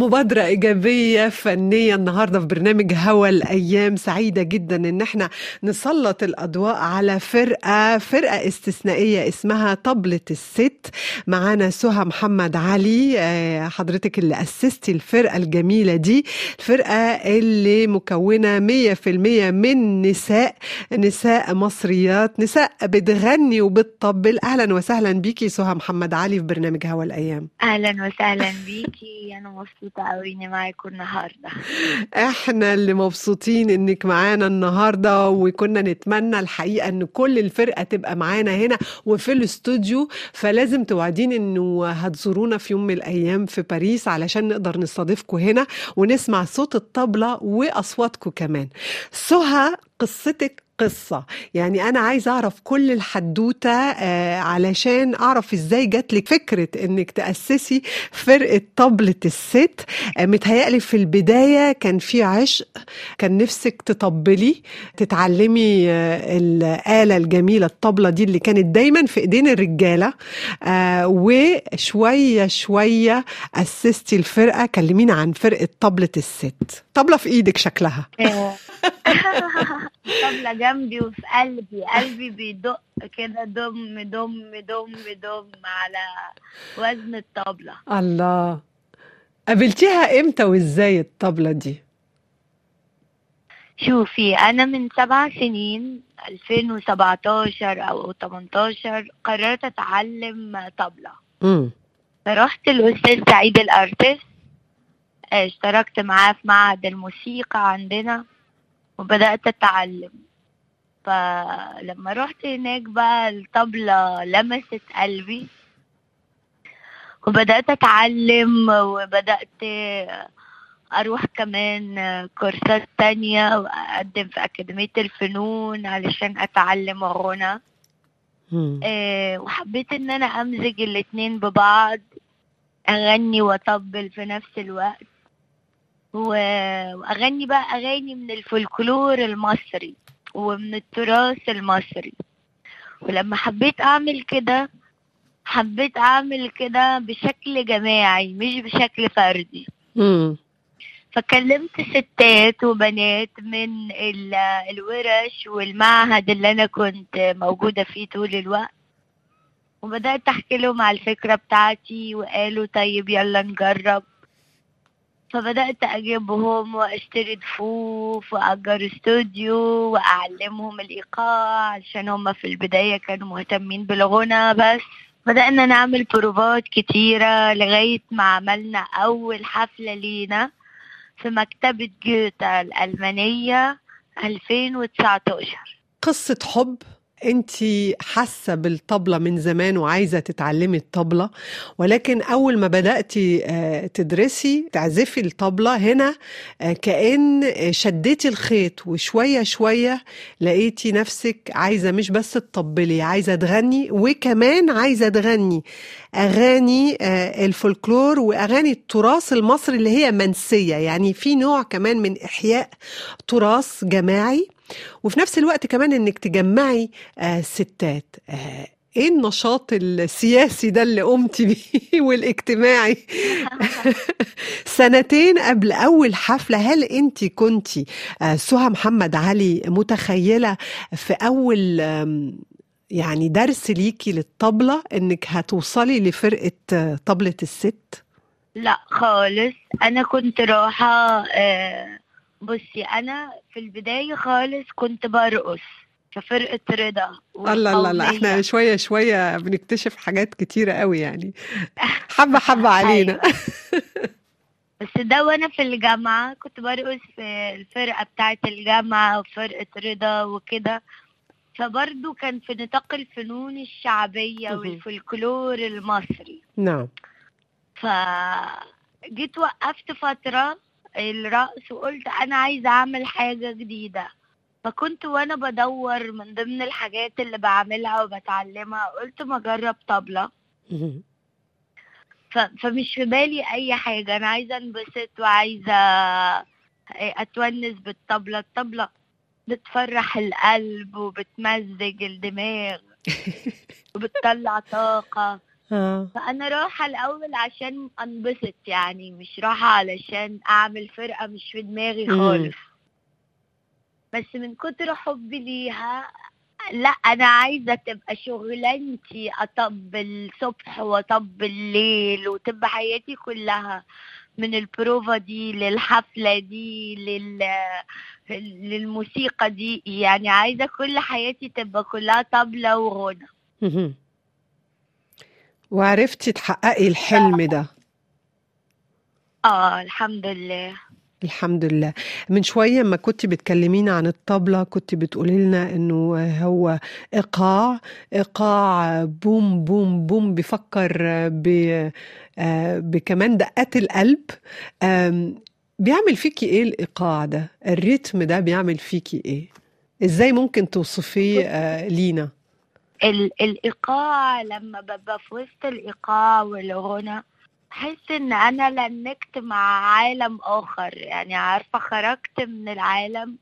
مبادرة إيجابية فنية النهاردة في برنامج هوا الأيام. سعيدة جدا إن إحنا نسلط الأضواء على فرقة فرقة استثنائية اسمها طبلة الست. معانا سهى محمد علي آه، حضرتك اللي أسستي الفرقة الجميلة دي الفرقة اللي مكونة مية في المية من نساء نساء مصريات نساء بتغني وبتطبل. أهلا وسهلا بيكي سهى محمد علي في برنامج هوا الأيام. أهلا وسهلا بيكي. أنا مبسوطه قوي اني معاكم النهارده. إحنا اللي مبسوطين إنك معانا النهارده وكنا نتمنى الحقيقة إن كل الفرقة تبقى معانا هنا وفي الاستوديو. فلازم توعدين إنه هتزورونا في يوم من الأيام في باريس علشان نقدر نستضيفكم هنا ونسمع صوت الطبلة وأصواتكم كمان. سهى قصتك قصة. يعني أنا عايزة أعرف كل الحدوتة آه علشان أعرف إزاي جات لك فكرة إنك تأسسي فرقة طبلة الست. آه متهيألي في البداية كان في عشق كان نفسك تطبلي تتعلمي آه الآلة الجميلة الطبلة دي اللي كانت دايما في إيدين الرجالة. آه وشوية شوية أسستي الفرقة. كلمينا عن فرقة طبلة الست. طبلة في إيدك شكلها. طبلة جنبي وفي قلبي قلبي بيدق كده دم دم دم دم على وزن الطبلة. الله. قابلتيها إمتى وإزاي الطبلة دي؟ شوفي أنا من سبع سنين 2017 أو 18 قررت أتعلم طبلة. مم. فرحت الأستاذ سعيد الأرتس اشتركت معاه في معهد الموسيقى عندنا. وبدأت أتعلم. فلما رحت هناك بقى الطبلة لمست قلبي. وبدأت أتعلم وبدأت أروح كمان كورسات تانية وأقدم في أكاديمية الفنون علشان أتعلم غنى. آه، وحبيت إن أنا أمزج الاتنين ببعض أغني وأطبل في نفس الوقت. و- وأغني بقى أغاني من الفولكلور المصري ومن التراث المصري. ولما حبيت أعمل كده حبيت أعمل كده بشكل جماعي مش بشكل فردي. مم. فكلمت ستات وبنات من ال- الورش والمعهد اللي أنا كنت موجودة فيه طول الوقت. وبدأت أحكي لهم على الفكرة بتاعتي وقالوا طيب يلا نجرب. فبدأت أجيبهم وأشتري ضفوف وأجر استوديو وأعلمهم الإيقاع عشان هما في البداية كانوا مهتمين بالغنى بس. بدأنا نعمل بروفات كتيرة لغاية ما عملنا أول حفلة لينا في مكتبة جوتا الألمانية 2019 قصة حب انت حاسة بالطبلة من زمان وعايزة تتعلمي الطبلة ولكن أول ما بدأتي آه، تدرسي تعزفي الطبلة هنا آه، كأن شديتي الخيط وشوية شوية لقيتي نفسك عايزة مش بس تطبلي عايزة تغني وكمان عايزة تغني أغاني آه، الفولكلور وأغاني التراث المصري اللي هي منسية يعني في نوع كمان من إحياء تراث جماعي. وفي نفس الوقت كمان إنك تجمعي آه ستات. آه إيه النشاط السياسي ده اللي قمتي بيه والاجتماعي؟ سنتين قبل أول حفلة هل أنت كنتي آه سهى محمد علي متخيلة في أول يعني درس ليكي للطبلة إنك هتوصلي لفرقة آه، طبلة الست؟ لا خالص. أنا كنت رايحة آه، بصي أنا في البداية خالص كنت برقص في فرقة رضا الله الله الله. إحنا. شوية شوية بنكتشف حاجات كتيرة قوي يعني. حبة حبة علينا. بس ده وأنا في الجامعة كنت برقص في الفرقة بتاعة الجامعة وفرقة رضا وكده. فبرضه كان في نطاق الفنون الشعبية. والفولكلور المصري. نعم. فجيت وقفت فترة الرقص وقلت أنا عايزة أعمل حاجة جديدة. فكنت وأنا بدور من ضمن الحاجات اللي بعملها وبتعلمها قلت ما أجرب طبلة. مهم. ف... فمش في بالي أي حاجة. أنا عايزة أنبسط وعايزة أتونس بالطبلة. الطبلة بتفرح القلب وبتمزج الدماغ وبتطلع طاقة. فأنا رايحة الأول عشان أنبسط يعني مش رايحة علشان أعمل فرقة مش في دماغي. خالص بس من كتر حبي ليها لا أنا عايزة تبقى شغلانتي أطبل الصبح وأطبل الليل وتبقى حياتي كلها من البروفا دي للحفلة دي لل للموسيقى دي يعني عايزة كل حياتي تبقى كلها طبلة وغنى. وعرفتي تحققي الحلم ده. آه الحمد لله. الحمد لله. من شوية ما كنت بتكلمينا عن الطبلة كنت بتقولي لنا إنه هو إيقاع إيقاع بوم بوم بوم بيفكر ب آه، بكمان دقات القلب. بيعمل فيكي إيه الإيقاع ده؟ الريتم ده بيعمل فيكي إيه؟ إزاي ممكن توصفيه آه، لينا؟ ال- الإيقاع لما ببقى في وسط الإيقاع والغنى بحس إن أنا لنكت مع عالم آخر. يعني عارفة خرجت من العالم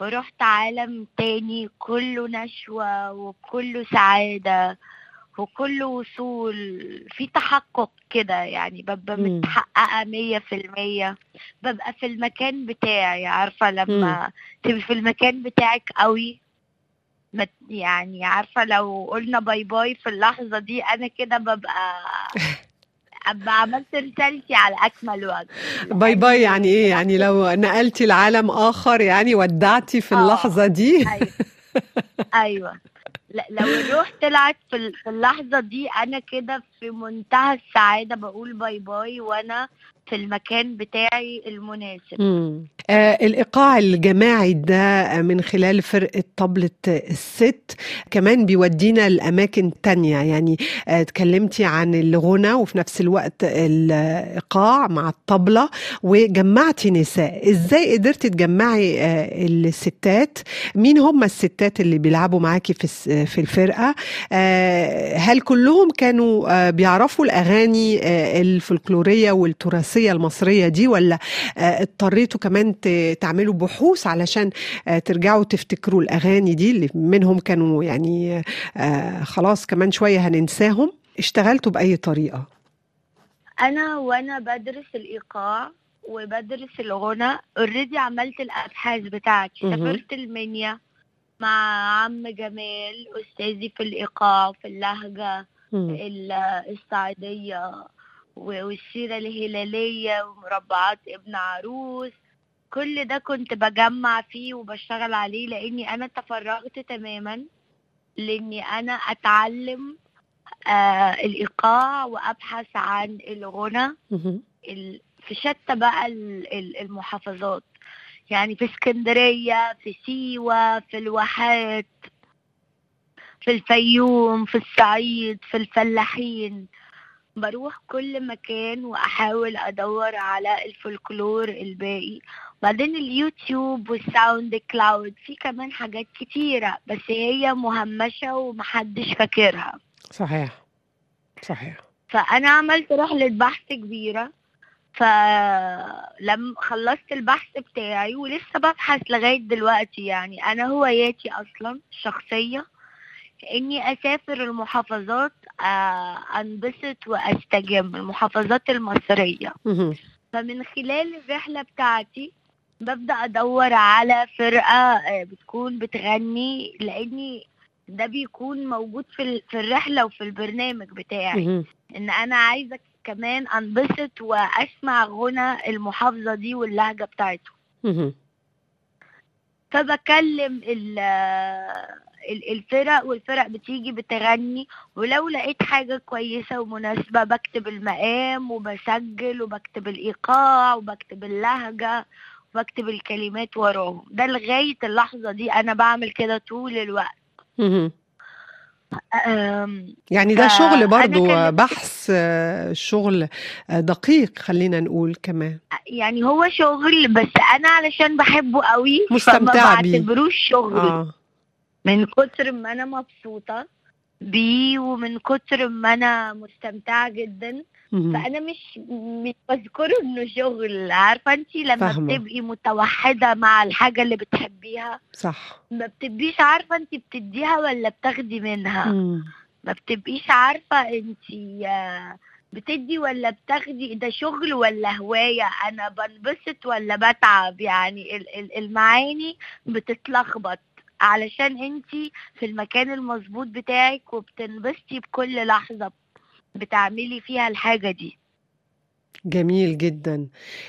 ورحت عالم تاني كله نشوة وكله سعادة وكله وصول. في تحقق كده يعني ببقى. متحققة مية في المية. ببقى في المكان بتاعي عارفة لما تبقي في المكان بتاعك قوي. يعني عارفة لو قلنا bye bye في اللحظة دي أنا كده ببقى أبقى عملت رسالتي على أكمل وجه. bye bye يعني إيه؟ يعني لو نقلتي لعالم آخر يعني ودعتي في آه. اللحظة دي؟ أيوة. لا لو الروح طلعت في ال- في اللحظة دي أنا كده في منتهى السعادة بقول bye bye وأنا في المكان بتاعي المناسب. آه الإيقاع الجماعي ده من خلال فرقة طبلة الست كمان بيودينا لأماكن تانية. يعني آه اتكلمتي عن الغنى وفي نفس الوقت الإيقاع مع الطبلة وجمعتي نساء. إزاي قدرتي تجمعي آه الستات؟ مين هم الستات اللي بيلعبوا معاكي في في الفرقة؟ آه هل كلهم كانوا آه بيعرفوا الأغاني آه الفلكلورية والتراثية؟ المصرية دي ولا آه، اضطريتوا كمان تعملوا بحوث علشان آه، ترجعوا تفتكروا الأغاني دي اللي منهم كانوا يعني آه، خلاص كمان شوية هننساهم اشتغلتوا بأي طريقة أنا وأنا بدرس الإيقاع وبدرس الغنى اوريدي عملت الأبحاث بتاعتي. سافرت المنيا مع عم جمال أستاذي في الإيقاع في اللهجة مم. والسيرة الهلالية ومربعات ابن عروس. كل ده كنت بجمع فيه وبشتغل عليه لأني أنا تفرغت تماما لأني أنا أتعلم آه الإيقاع وأبحث عن الغنى في شتى بقى ال- ال- المحافظات. يعني في اسكندرية في سيوة في الواحات في الفيوم في الصعيد في الفلاحين. بروح كل مكان وأحاول أدور على الفولكلور الباقي. بعدين ال YouTube وال SoundCloud في كمان حاجات كتيرة بس هي مهمشة ومحدش فاكرها. صحيح. صحيح. فأنا عملت رحلة بحث كبيرة. فلما خلصت البحث بتاعي ولسه ببحث لغاية دلوقتي يعني. أنا هواياتي أصلا شخصية. إني أسافر المحافظات أنبسط وأستجم المحافظات المصرية. فمن خلال الرحلة بتاعتي ببدأ أدور على فرقة آه، بتكون بتغني لأني ده بيكون موجود في في الرحلة وفي البرنامج بتاعي. إن أنا عايزه كمان أنبسط وأسمع غنى المحافظة دي واللهجة بتاعته. فبكلم الفرق والفرق بتيجي بتغني. ولو لقيت حاجة كويسة ومناسبة بكتب المقام وبسجل وبكتب الإيقاع وبكتب اللهجة وبكتب الكلمات وراهم. ده لغاية اللحظة دي أنا بعمل كده طول الوقت. يعني ده شغل أنا برضو بحث آه، شغل آه، دقيق خلينا نقول كمان. يعني هو شغل بس أنا علشان بحبه قوي فما مستمتعة بيه. بعتبروش شغل. آه. من كتر ما أنا مبسوطة بيه ومن كتر ما أنا مستمتعة جدا. فأنا مش مش بذكره إنه شغل. عارفة أنت لما فاهمة. بتبقي متوحدة مع الحاجة اللي بتحبيها؟ صح. ما بتبقيش عارفة أنت بتديها ولا بتاخدي منها. مم. ما بتبقيش عارفة انتي آه، بتدي ولا بتاخدي؟ ده شغل ولا هواية؟ أنا بنبسط ولا بتعب؟ يعني ال- ال- المعاني بتتلخبط. علشان انتي في المكان المظبوط بتاعك وبتنبسطي بكل لحظة بتعملي فيها الحاجة دي. جميل جدا.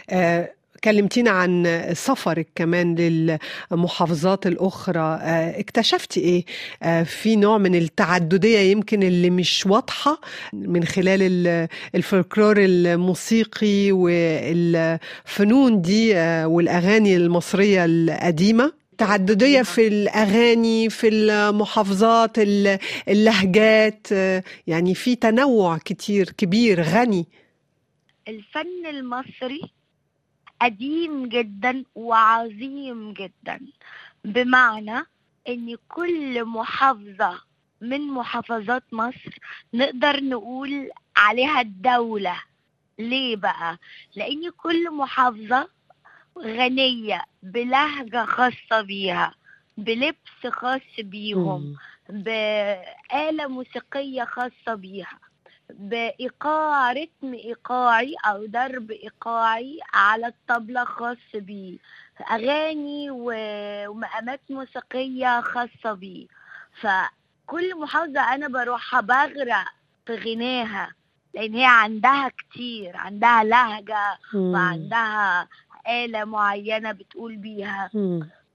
آه، كلمتينا عن سفرك كمان للمحافظات الأخرى. آه، اكتشفتي إيه؟ آه، في نوع من التعددية يمكن اللي مش واضحة من خلال ال- الفولكلور الموسيقي والفنون دي آه، والأغاني المصرية القديمة. تعددية في الأغاني في المحافظات ال- اللهجات يعني في تنوع كتير كبير. غني. الفن المصري قديم جدا وعظيم جدا بمعنى إن كل محافظة من محافظات مصر نقدر نقول عليها الدولة. ليه بقى؟ لأن كل محافظة غنية بلهجة خاصة بيها بلبس خاص بيهم. بآلة موسيقية خاصة بيها بإيقاع رتم إيقاعي أو ضرب إيقاعي على الطبلة خاص بيه أغاني ومقامات موسيقية خاصة بيه فكل محافظة أنا بروحها بغرق في غناها لأن هي عندها كتير عندها لهجة. وعندها آلة معينة بتقول بيها.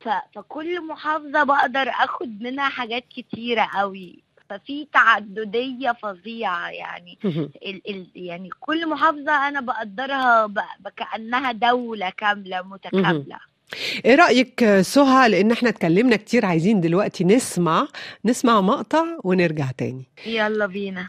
ف- فكل محافظة بقدر آخد منها حاجات كتيرة قوي. ففي تعددية فظيعة يعني. ال ال يعني كل محافظة أنا بقدرها ب- كأنها دولة كاملة متكاملة. إيه رأيك آه، سهى؟ لأن إحنا اتكلمنا كتير عايزين دلوقتي نسمع نسمع مقطع ونرجع تاني. يلا بينا.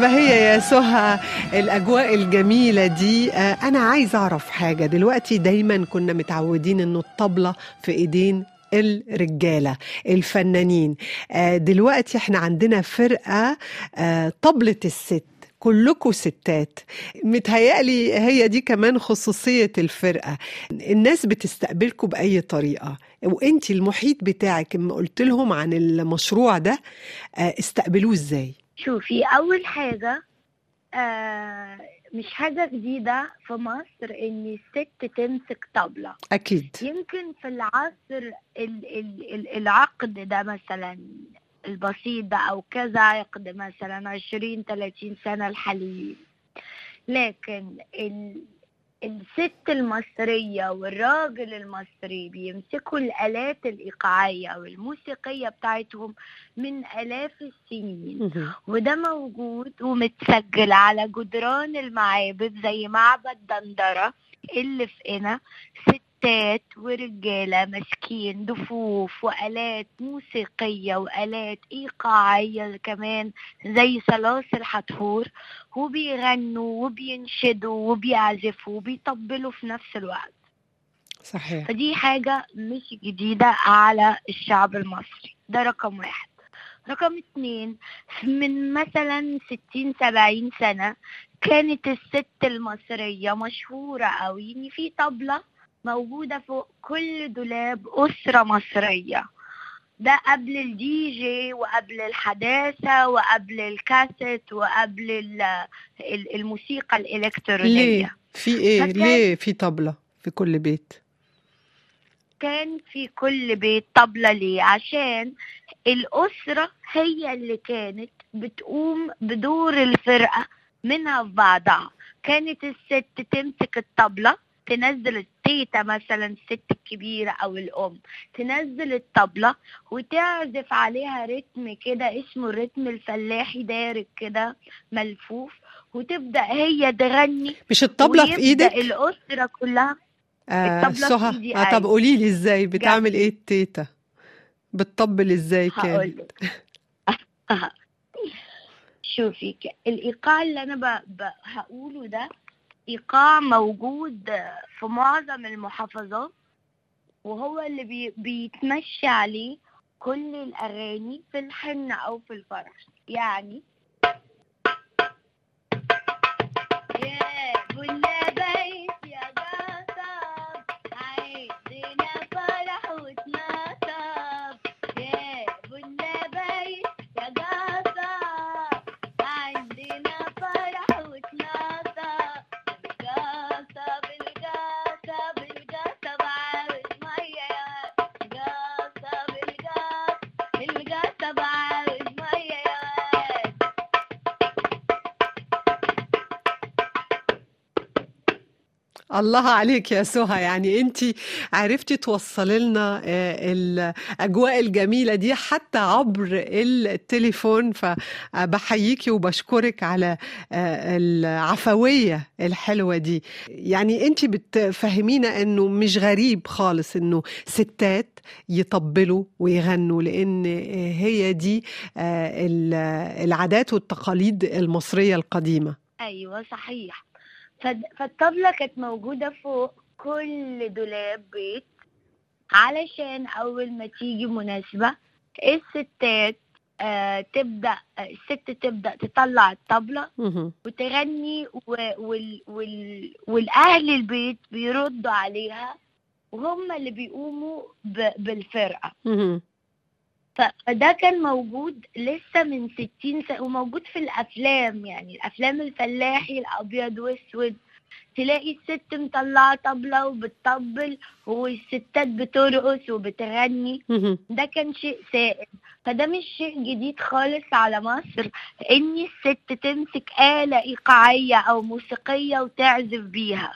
بهية يا بهية يا سهى الأجواء الجميلة دي. آه، أنا عايزة أعرف حاجة. دلوقتي دايما كنا متعودين إنه الطبلة في إيدين الرجالة الفنانين. آه، دلوقتي إحنا عندنا فرقة آه، طبلة الست. كلكم ستات. متهيألي هي دي كمان خصوصية الفرقة. الناس بتستقبلكم بأي طريقة. وانت المحيط بتاعك اما قلت لهم عن المشروع ده استقبلوه إزاي؟ شوفي أول حاجة آه مش حاجة جديدة في مصر إن الست تمسك طبلة. أكيد. يمكن في العصر ال ال ال العقد ده مثلا البسيط ده أو كذا عقد مثلا عشرين تلاتين سنة الحاليين لكن ال الست المصرية والراجل المصري بيمسكوا الآلات الإيقاعية أو الموسيقية بتاعتهم من آلاف السنين. وده موجود ومتسجل على جدران المعابد زي معبد دندرة اللي في قنا ستات ورجالة ماسكين دفوف وآلات موسيقية وآلات إيقاعية كمان زي سلاسل حتحور وبيغنوا وبينشدوا وبيعزفوا وبيطبلوا في نفس الوقت. صحيح. فدي حاجة مش جديدة على الشعب المصري. ده رقم واحد. رقم اتنين من مثلا ستين سبعين سنة كانت الست المصرية مشهورة أوي إن في طبلة موجودة فوق كل دولاب أسرة مصرية. ده قبل الدي جي وقبل الحداثة وقبل الكاسيت وقبل ال- ال- الموسيقى الإلكترونية. ليه؟ في فكان- ليه في طبلة في كل بيت؟ كان في كل بيت طبلة ليه؟ عشان الأسرة هي اللي كانت بتقوم بدور الفرقة منها في بعضها كانت الست تمسك الطبلة تنزل التيتا مثلا الست الكبيرة أو الأم تنزل الطبلة وتعزف عليها رتم كده اسمه الرتم الفلاحي دارج كده ملفوف وتبدأ هي تغني مش الطبلة في إيدك؟ الأسرة كلها. آه الطبلة في سهى آه طب. قولي لي إزاي؟ بتعمل إيه التيتا؟ بتطبل إزاي كانت؟ شوفي الإيقاع اللي أنا ب... ب... هقوله ده إيقاع موجود في معظم المحافظات وهو اللي بي... بيتمشي عليه كل الأغاني في الحنة أو في الفرح. يعني الله عليك يا سهى. يعني انت عرفتي توصلي لنا آه، الاجواء الجميلة دي حتى عبر التليفون. فبحييكي وبشكرك على آه، العفوية الحلوة دي. يعني انت بتفهمينا انه مش غريب خالص انه ستات يطبلوا ويغنوا لأن هي دي آه، ال- العادات والتقاليد المصرية القديمة. أيوه صحيح. فالطبلة كانت موجودة فوق كل دولاب بيت علشان أول ما تيجي مناسبة الستات آه تبدأ الست تبدأ تطلع الطبلة مهم. وتغني و... وال... وال... والأهل البيت بيردوا عليها وهم اللي بيقوموا ب... بالفرقة مهم. ف- فده كان موجود لسه من 60 سنة وموجود في الأفلام يعني الأفلام الفلاحي الأبيض وأسود. تلاقي الست مطلعة طبلة وبتطبل والستات بترقص وبتغني. ده كان شيء سائد. فده مش شيء جديد خالص على مصر إن الست تمسك آلة إيقاعية أو موسيقية وتعزف بيها.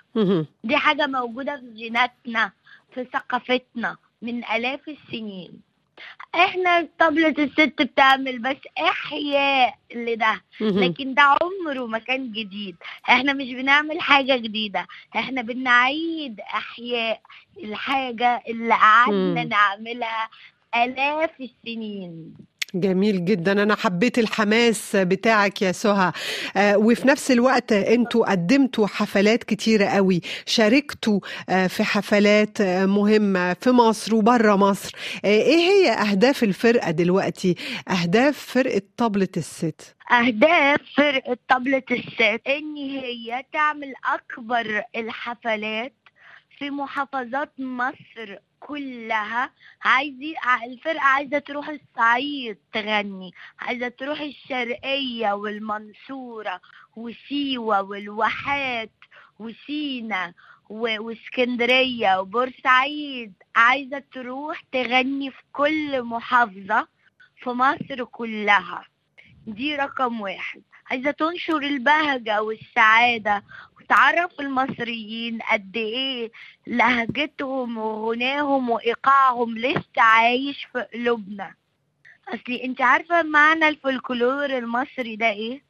دي حاجة موجودة في جيناتنا في ثقافتنا من آلاف السنين. إحنا طبلة الست بتعمل بس احياء لده. لكن ده عمره ما كان جديد إحنا مش بنعمل حاجة جديدة إحنا بنعيد احياء الحاجة اللي قعدنا. نعملها آلاف السنين جميل جدا. أنا حبيت الحماس بتاعك يا سهى. آه، وفي نفس الوقت أنتوا قدمتوا حفلات كتيرة قوي. شاركتوا آه، في حفلات آه، مهمة في مصر وبره مصر. إيه هي أهداف الفرقة دلوقتي؟ أهداف فرقة طبلة الست. أهداف فرقة طبلة الست إن هي تعمل أكبر الحفلات في محافظات مصر كلها عايزي ع- الفرقة عايزة تروح الصعيد تغني عايزة تروح الشرقية والمنصورة وسيوة والواحات وسينا واسكندرية وبورسعيد. عايزة تروح تغني في كل محافظة في مصر كلها. دي رقم واحد. عايزة تنشر البهجة والسعادة وتعرف المصريين قد إيه لهجتهم وغناهم وإيقاعهم لسه عايش في قلوبنا أصلي أنت عارفة معنى الفولكلور المصري ده إيه؟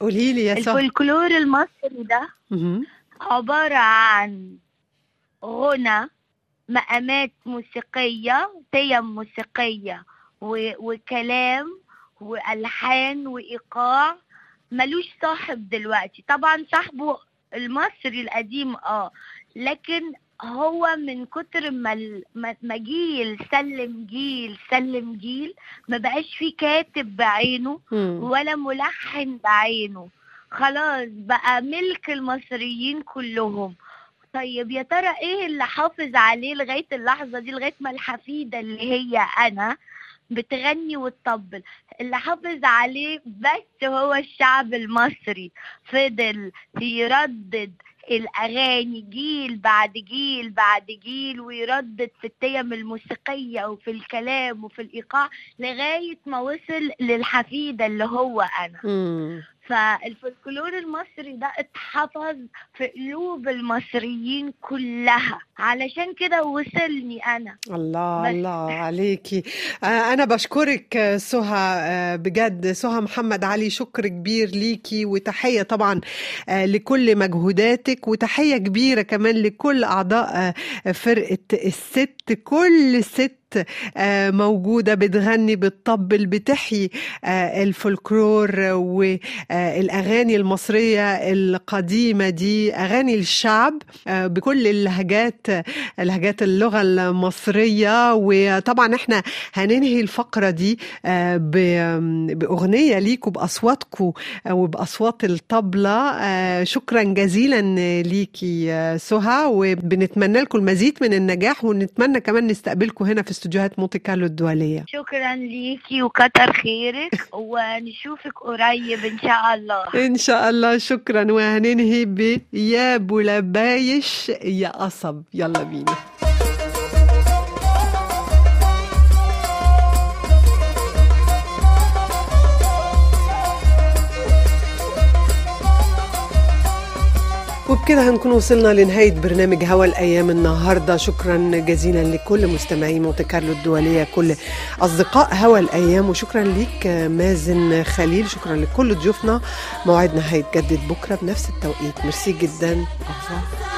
قولي لي يا سهى الفولكلور المصري ده مهم. عبارة عن غنى مقامات موسيقية قيم موسيقية و- وكلام وألحان وإيقاع ملوش صاحب دلوقتي. طبعا صاحبه المصري القديم آه. لكن هو من كتر ما ما جيل سلم جيل سلم جيل ما بقاش في كاتب بعينه. ولا ملحن بعينه. خلاص بقى ملك المصريين كلهم. طيب يا ترى إيه اللي حافظ عليه لغاية اللحظة دي لغاية ما الحفيدة اللي هي أنا بتغني وتطبل. اللي حافظ عليه بس هو الشعب المصري. فضل يردد الأغاني جيل بعد جيل بعد جيل ويردد في التيم الموسيقية وفي الكلام وفي الإيقاع لغاية ما وصل للحفيدة اللي هو أنا. فالفولكلور المصري ده اتحفظ في قلوب المصريين كلها. علشان كده وصلني أنا. الله بس. الله عليكي. آه، أنا بشكرك آه، سهى آه، بجد. سهى محمد علي شكر كبير ليكي وتحية طبعا لكل مجهوداتك وتحية كبيرة كمان لكل أعضاء آه، فرقة الست. كل ست موجودة بتغني بتطبل بتحيي آه، الفولكلور والأغاني المصرية القديمة دي أغاني الشعب آه، بكل اللهجات لهجات اللغة المصرية. وطبعا إحنا هننهي الفقرة دي آه، بأغنية ليكوا بأصواتكم وبأصوات الطبلة. آه، شكرا جزيلا ليكي آه، سهى. وبنتمنى لكم المزيد من النجاح ونتمنى كمان نستقبلكم هنا في استوديوهات مونتي كارلو الدولية. شكرا ليكي وكتر خيرك ونشوفك قريب إن شاء الله. إن شاء الله شكرا. وهننهي ب يا بولبايش يا قصب. يلا بينا. وبكده هنكون وصلنا لنهاية برنامج هوا الأيام النهاردة. شكرا جزيلا لكل مستمعي مونتي كارلو الدولية كل أصدقاء هوا الأيام وشكرا ليك مازن خليل شكرا لكل ضيوفنا. موعدنا هيتجدد بكرة بنفس التوقيت. ميرسي جدا. revoir.